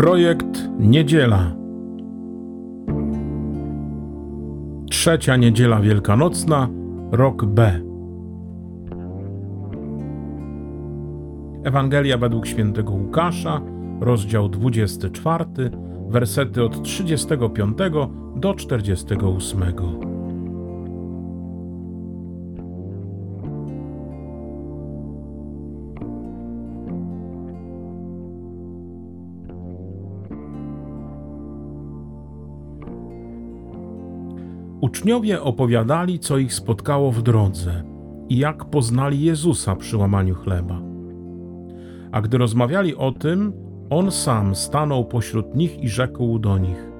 Projekt Niedziela. Trzecia niedziela wielkanocna, rok B. Ewangelia według świętego Łukasza, rozdział 24, wersety od 35 do 48. Uczniowie opowiadali, co ich spotkało w drodze i jak poznali Jezusa przy łamaniu chleba. A gdy rozmawiali o tym, on sam stanął pośród nich i rzekł do nich: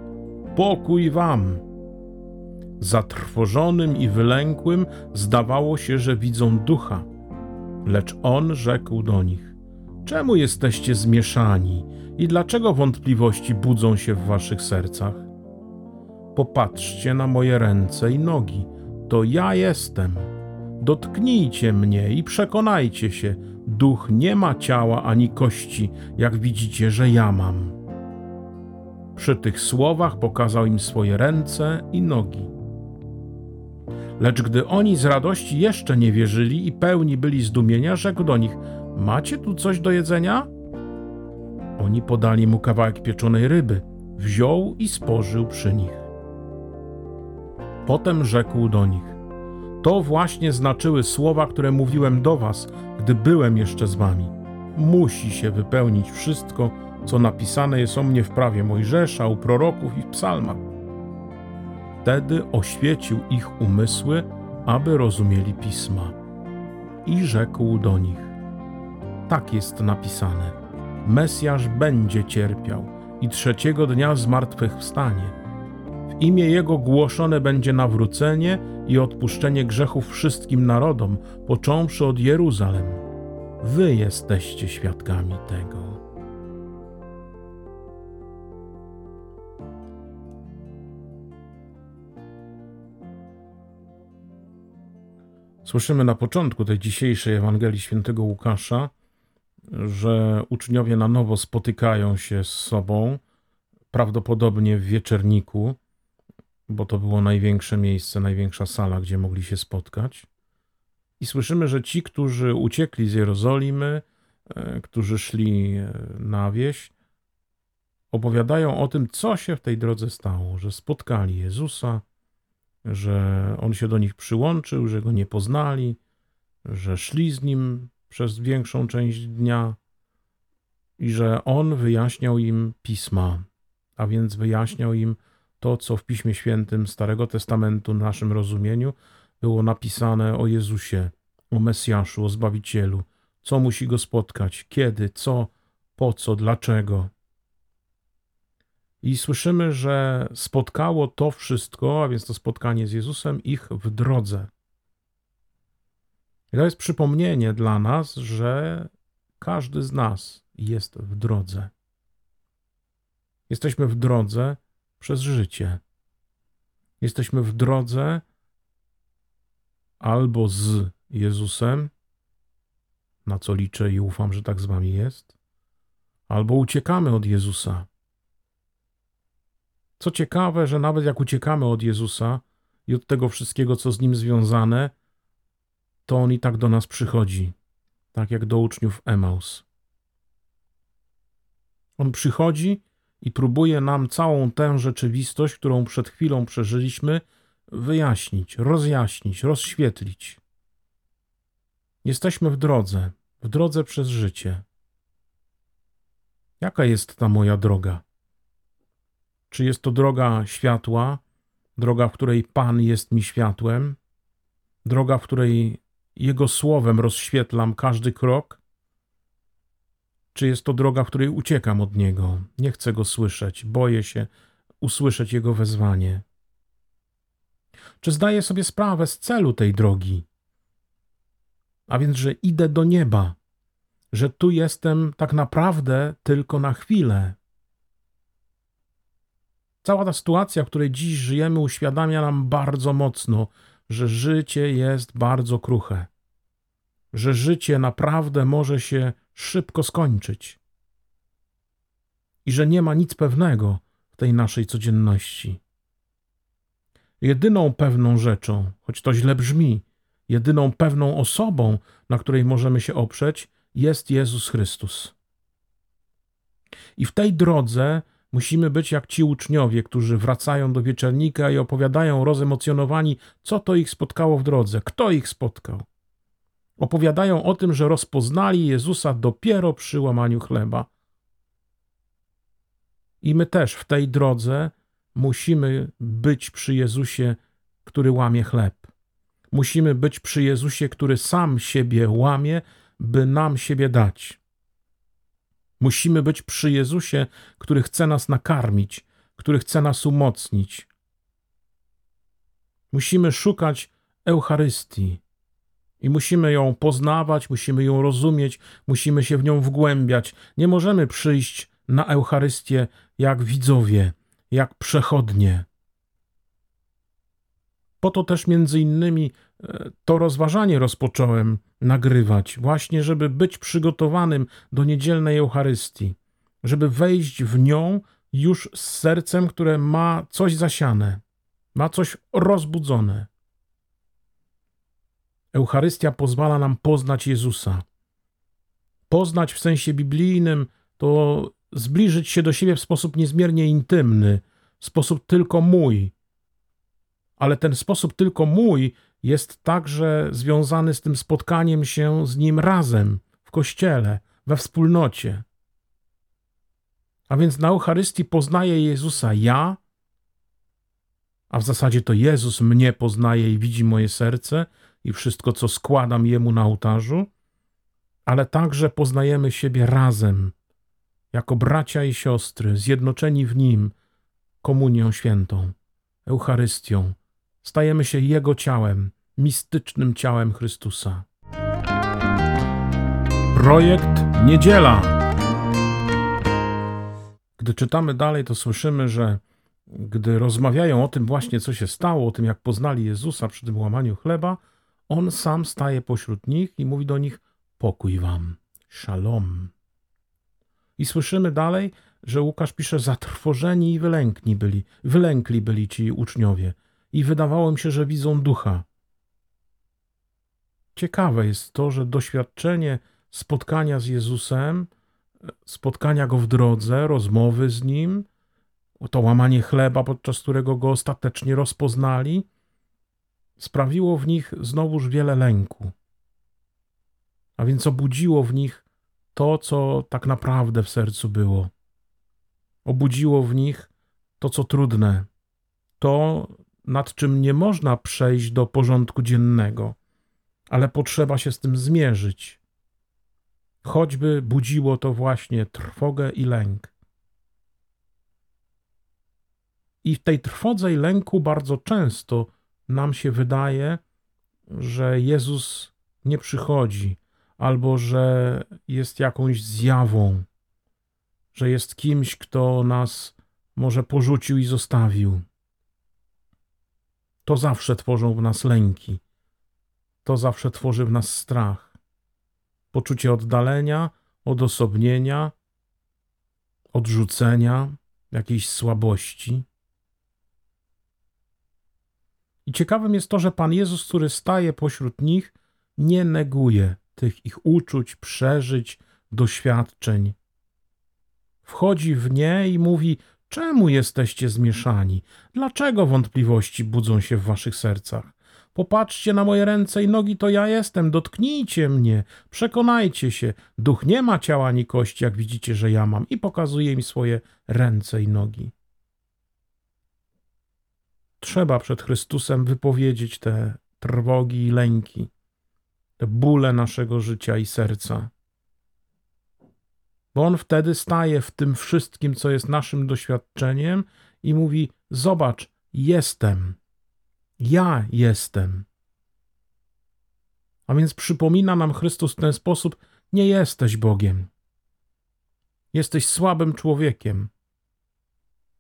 Pokój wam! Zatrwożonym i wylękłym zdawało się, że widzą ducha. Lecz on rzekł do nich: Czemu jesteście zmieszani i dlaczego wątpliwości budzą się w waszych sercach? Popatrzcie na moje ręce i nogi, to ja jestem. Dotknijcie mnie i przekonajcie się, duch nie ma ciała ani kości, jak widzicie, że ja mam. Przy tych słowach pokazał im swoje ręce i nogi. Lecz gdy oni z radości jeszcze nie wierzyli i pełni byli zdumienia, rzekł do nich: Macie tu coś do jedzenia? Oni podali mu kawałek pieczonej ryby. Wziął i spożył przy nich. Potem rzekł do nich: To właśnie znaczyły słowa, które mówiłem do was, gdy byłem jeszcze z wami. Musi się wypełnić wszystko, co napisane jest o mnie w prawie Mojżesza, u proroków i w psalmach. Wtedy oświecił ich umysły, aby rozumieli pisma. I rzekł do nich: Tak jest napisane: Mesjasz będzie cierpiał i trzeciego dnia zmartwychwstanie w imię Jego głoszone będzie nawrócenie i odpuszczenie grzechów wszystkim narodom, począwszy od Jeruzalem. Wy jesteście świadkami tego. Słyszymy na początku tej dzisiejszej Ewangelii Świętego Łukasza, że uczniowie na nowo spotykają się z sobą, prawdopodobnie w wieczerniku, bo to było największe miejsce, największa sala, gdzie mogli się spotkać. I słyszymy, że ci, którzy uciekli z Jerozolimy, e, którzy szli e, na wieś, opowiadają o tym, co się w tej drodze stało, że spotkali Jezusa, że on się do nich przyłączył, że go nie poznali, że szli z nim przez większą część dnia i że on wyjaśniał im pisma, a więc wyjaśniał im, to, co w Piśmie Świętym Starego Testamentu, w naszym rozumieniu, było napisane o Jezusie, o Mesjaszu, o Zbawicielu, co musi go spotkać, kiedy, co, po co, dlaczego. I słyszymy, że spotkało to wszystko, a więc to spotkanie z Jezusem, ich w drodze. I to jest przypomnienie dla nas, że każdy z nas jest w drodze. Jesteśmy w drodze przez życie. Jesteśmy w drodze albo z Jezusem, na co liczę i ufam, że tak z wami jest, albo uciekamy od Jezusa. Co ciekawe, że nawet jak uciekamy od Jezusa i od tego wszystkiego, co z nim związane, to on i tak do nas przychodzi, tak jak do uczniów Emaus. On przychodzi i próbuje nam całą tę rzeczywistość, którą przed chwilą przeżyliśmy, wyjaśnić, rozjaśnić, rozświetlić. Jesteśmy w drodze, w drodze przez życie. Jaka jest ta moja droga? Czy jest to droga światła, droga, w której Pan jest mi światłem, droga, w której Jego słowem rozświetlam każdy krok? Czy jest to droga, w której uciekam od Niego? Nie chcę Go słyszeć, boję się usłyszeć Jego wezwanie. Czy zdaję sobie sprawę z celu tej drogi? A więc, że idę do nieba, że tu jestem tak naprawdę tylko na chwilę. Cała ta sytuacja, w której dziś żyjemy, uświadamia nam bardzo mocno, że życie jest bardzo kruche, że życie naprawdę może się szybko skończyć. i że nie ma nic pewnego w tej naszej codzienności. Jedyną pewną rzeczą, choć to źle brzmi, jedyną pewną osobą, na której możemy się oprzeć, jest Jezus Chrystus. I w tej drodze musimy być jak ci uczniowie, którzy wracają do wieczernika i opowiadają rozemocjonowani, co to ich spotkało w drodze, kto ich spotkał. Opowiadają o tym, że rozpoznali Jezusa dopiero przy łamaniu chleba. I my też w tej drodze musimy być przy Jezusie, który łamie chleb. Musimy być przy Jezusie, który sam siebie łamie, by nam siebie dać. Musimy być przy Jezusie, który chce nas nakarmić, który chce nas umocnić. Musimy szukać Eucharystii i musimy ją poznawać, musimy ją rozumieć, musimy się w nią wgłębiać. Nie możemy przyjść na Eucharystię jak widzowie, jak przechodnie. Po to też między innymi e, to rozważanie rozpocząłem nagrywać, właśnie żeby być przygotowanym do niedzielnej Eucharystii, żeby wejść w nią już z sercem, które ma coś zasiane, ma coś rozbudzone. Eucharystia pozwala nam poznać Jezusa. Poznać w sensie biblijnym to zbliżyć się do siebie w sposób niezmiernie intymny, w sposób tylko mój. Ale ten sposób tylko mój jest także związany z tym spotkaniem się z Nim razem, w kościele, we wspólnocie. A więc na Eucharystii poznaję Jezusa ja, a w zasadzie to Jezus mnie poznaje i widzi moje serce i wszystko, co składam Jemu na ołtarzu, ale także poznajemy siebie razem, jako bracia i siostry, zjednoczeni w Nim komunią świętą, Eucharystią. Stajemy się Jego ciałem, mistycznym ciałem Chrystusa. Projekt Niedziela. Gdy czytamy dalej, to słyszymy, że gdy rozmawiają o tym właśnie, co się stało, o tym, jak poznali Jezusa przy tym łamaniu chleba, on sam staje pośród nich i mówi do nich: Pokój wam, shalom. I słyszymy dalej, że Łukasz pisze: Zatrwożeni i wylękni byli, wylękli byli ci uczniowie, i wydawało mi się, że widzą ducha. Ciekawe jest to, że doświadczenie spotkania z Jezusem, spotkania go w drodze, rozmowy z nim, to łamanie chleba, podczas którego go ostatecznie rozpoznali, sprawiło w nich znowuż wiele lęku. A więc obudziło w nich to, co tak naprawdę w sercu było. Obudziło w nich to, co trudne, to, nad czym nie można przejść do porządku dziennego, ale potrzeba się z tym zmierzyć. Choćby budziło to właśnie trwogę i lęk. I w tej trwodze i lęku bardzo często nam się wydaje, że Jezus nie przychodzi, albo że jest jakąś zjawą, że jest kimś, kto nas może porzucił i zostawił. To zawsze tworzą w nas lęki, to zawsze tworzy w nas strach, poczucie oddalenia, odosobnienia, odrzucenia, jakiejś słabości. I ciekawym jest to, że Pan Jezus, który staje pośród nich, nie neguje tych ich uczuć, przeżyć, doświadczeń. Wchodzi w nie i mówi: Czemu jesteście zmieszani? Dlaczego wątpliwości budzą się w waszych sercach? Popatrzcie na moje ręce i nogi, to ja jestem, dotknijcie mnie, przekonajcie się. Duch nie ma ciała ani kości, jak widzicie, że ja mam, i pokazuje mi swoje ręce i nogi. Trzeba przed Chrystusem wypowiedzieć te trwogi i lęki, te bóle naszego życia i serca. Bo on wtedy staje w tym wszystkim, co jest naszym doświadczeniem i mówi: Zobacz, jestem. Ja jestem. A więc przypomina nam Chrystus w ten sposób: Nie jesteś Bogiem. Jesteś słabym człowiekiem.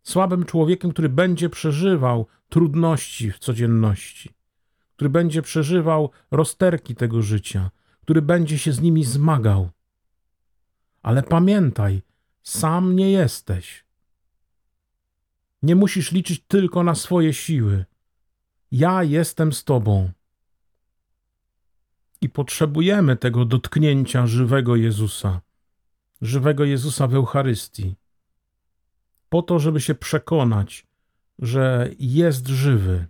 Słabym człowiekiem, który będzie przeżywał trudności w codzienności, który będzie przeżywał rozterki tego życia, który będzie się z nimi zmagał. Ale pamiętaj, Sam nie jesteś. Nie musisz liczyć tylko na swoje siły. Ja jestem z Tobą. I potrzebujemy tego dotknięcia żywego Jezusa, żywego Jezusa w Eucharystii, po to, żeby się przekonać, że jest żywy,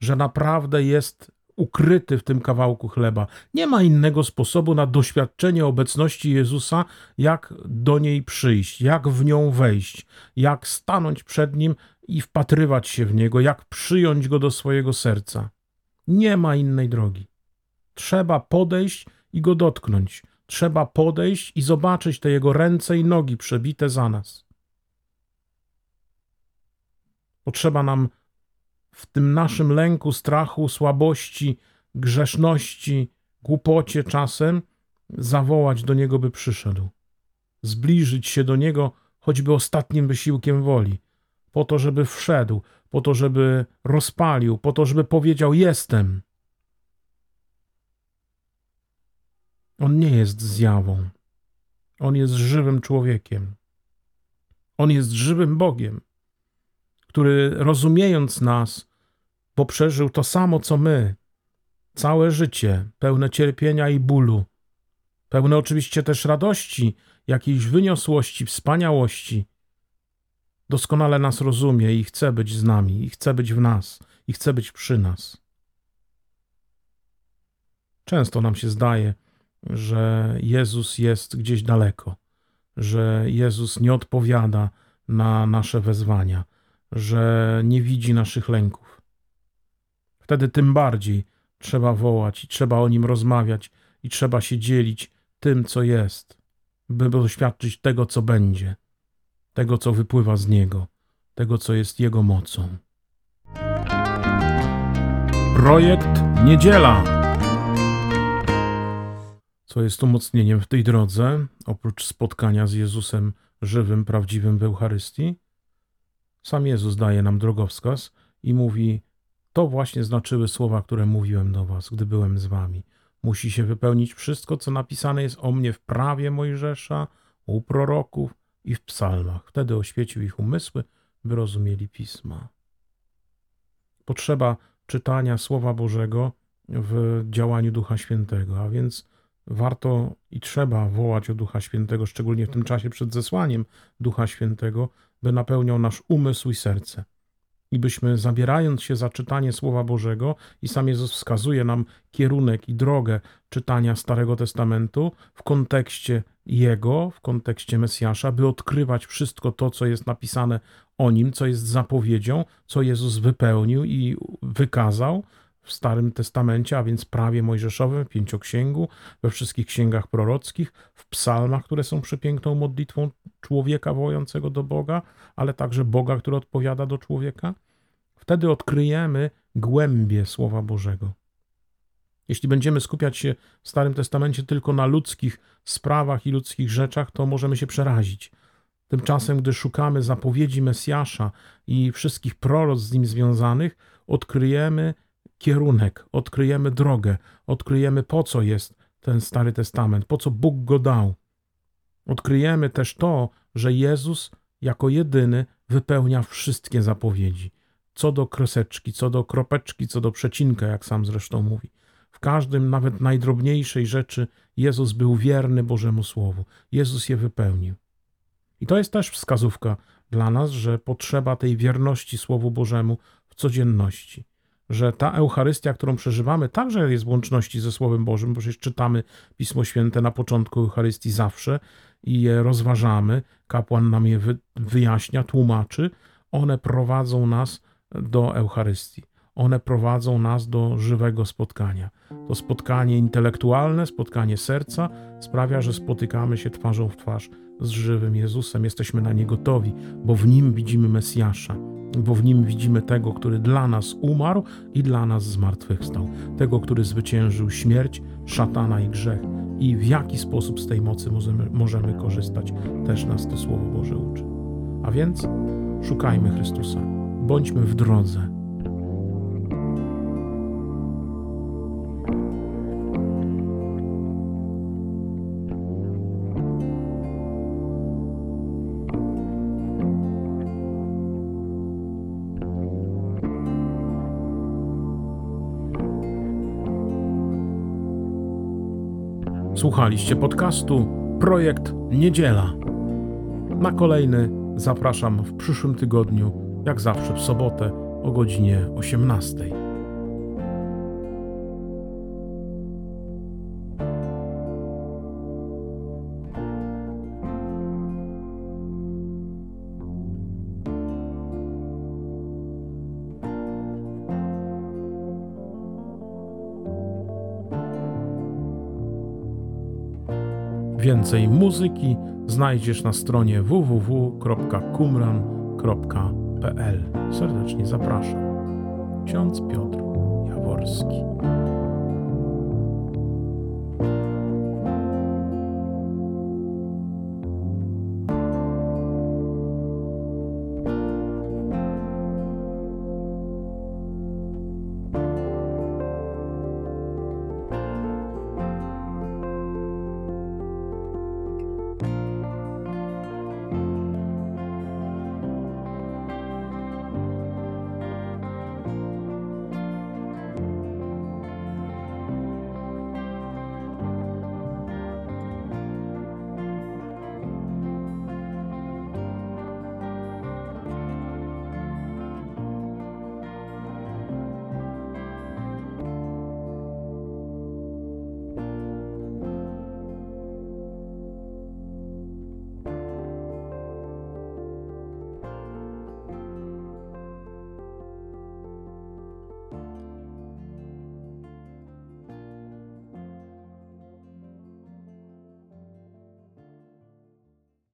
że naprawdę jest ukryty w tym kawałku chleba. Nie ma innego sposobu na doświadczenie obecności Jezusa, jak do niej przyjść, jak w nią wejść, jak stanąć przed nim i wpatrywać się w niego, jak przyjąć go do swojego serca. Nie ma innej drogi. Trzeba podejść i go dotknąć. Trzeba podejść i zobaczyć te jego ręce i nogi przebite za nas. Potrzeba nam w tym naszym lęku, strachu, słabości, grzeszności, głupocie czasem zawołać do Niego, by przyszedł. Zbliżyć się do Niego choćby ostatnim wysiłkiem woli, po to, żeby wszedł, po to, żeby rozpalił, po to, żeby powiedział: Jestem. On nie jest zjawą. On jest żywym człowiekiem. On jest żywym Bogiem który rozumiejąc nas, bo przeżył to samo co my, całe życie, pełne cierpienia i bólu, pełne oczywiście też radości, jakiejś wyniosłości, wspaniałości, doskonale nas rozumie i chce być z nami, i chce być w nas, i chce być przy nas. Często nam się zdaje, że Jezus jest gdzieś daleko, że Jezus nie odpowiada na nasze wezwania że nie widzi naszych lęków. Wtedy tym bardziej trzeba wołać i trzeba o nim rozmawiać i trzeba się dzielić tym, co jest, by doświadczyć tego, co będzie, tego, co wypływa z niego, tego, co jest jego mocą. Projekt Niedziela. Co jest umocnieniem w tej drodze, oprócz spotkania z Jezusem żywym, prawdziwym w Eucharystii? Sam Jezus daje nam drogowskaz i mówi: To właśnie znaczyły słowa, które mówiłem do Was, gdy byłem z Wami. Musi się wypełnić wszystko, co napisane jest o mnie w prawie Mojżesza, u proroków i w psalmach. Wtedy oświecił ich umysły, by rozumieli pisma. Potrzeba czytania Słowa Bożego w działaniu Ducha Świętego, a więc warto i trzeba wołać o Ducha Świętego, szczególnie w tym czasie przed zesłaniem Ducha Świętego, by napełniał nasz umysł i serce. I byśmy, zabierając się za czytanie Słowa Bożego, i sam Jezus wskazuje nam kierunek i drogę czytania Starego Testamentu w kontekście Jego, w kontekście Mesjasza, by odkrywać wszystko to, co jest napisane o Nim, co jest zapowiedzią, co Jezus wypełnił i wykazał, w Starym Testamencie, a więc prawie mojżeszowym, pięcioksięgu, we wszystkich księgach prorockich, w psalmach, które są przepiękną modlitwą człowieka wołającego do Boga, ale także Boga, który odpowiada do człowieka. Wtedy odkryjemy głębie Słowa Bożego. Jeśli będziemy skupiać się w Starym Testamencie tylko na ludzkich sprawach i ludzkich rzeczach, to możemy się przerazić. Tymczasem, gdy szukamy zapowiedzi Mesjasza i wszystkich proroc z nim związanych, odkryjemy kierunek, odkryjemy drogę, odkryjemy po co jest ten Stary Testament, po co Bóg go dał. Odkryjemy też to, że Jezus jako jedyny wypełnia wszystkie zapowiedzi. Co do kreseczki, co do kropeczki, co do przecinka, jak sam zresztą mówi. W każdym, nawet najdrobniejszej rzeczy, Jezus był wierny Bożemu Słowu. Jezus je wypełnił. I to jest też wskazówka dla nas, że potrzeba tej wierności Słowu Bożemu w codzienności że ta Eucharystia, którą przeżywamy, także jest w łączności ze Słowem Bożym, bo przecież czytamy Pismo Święte na początku Eucharystii zawsze i je rozważamy. Kapłan nam je wyjaśnia, tłumaczy. One prowadzą nas do Eucharystii. One prowadzą nas do żywego spotkania. To spotkanie intelektualne, spotkanie serca sprawia, że spotykamy się twarzą w twarz z żywym Jezusem. Jesteśmy na nie gotowi, bo w nim widzimy Mesjasza bo w nim widzimy tego, który dla nas umarł i dla nas zmartwychwstał, tego, który zwyciężył śmierć, szatana i grzech. I w jaki sposób z tej mocy możemy, możemy korzystać, też nas to Słowo Boże uczy. A więc szukajmy Chrystusa, bądźmy w drodze Słuchaliście podcastu Projekt Niedziela. Na kolejny zapraszam w przyszłym tygodniu, jak zawsze w sobotę o godzinie 18. Więcej muzyki znajdziesz na stronie www.kumran.pl. Serdecznie zapraszam. Ksiądz Piotr Jaworski.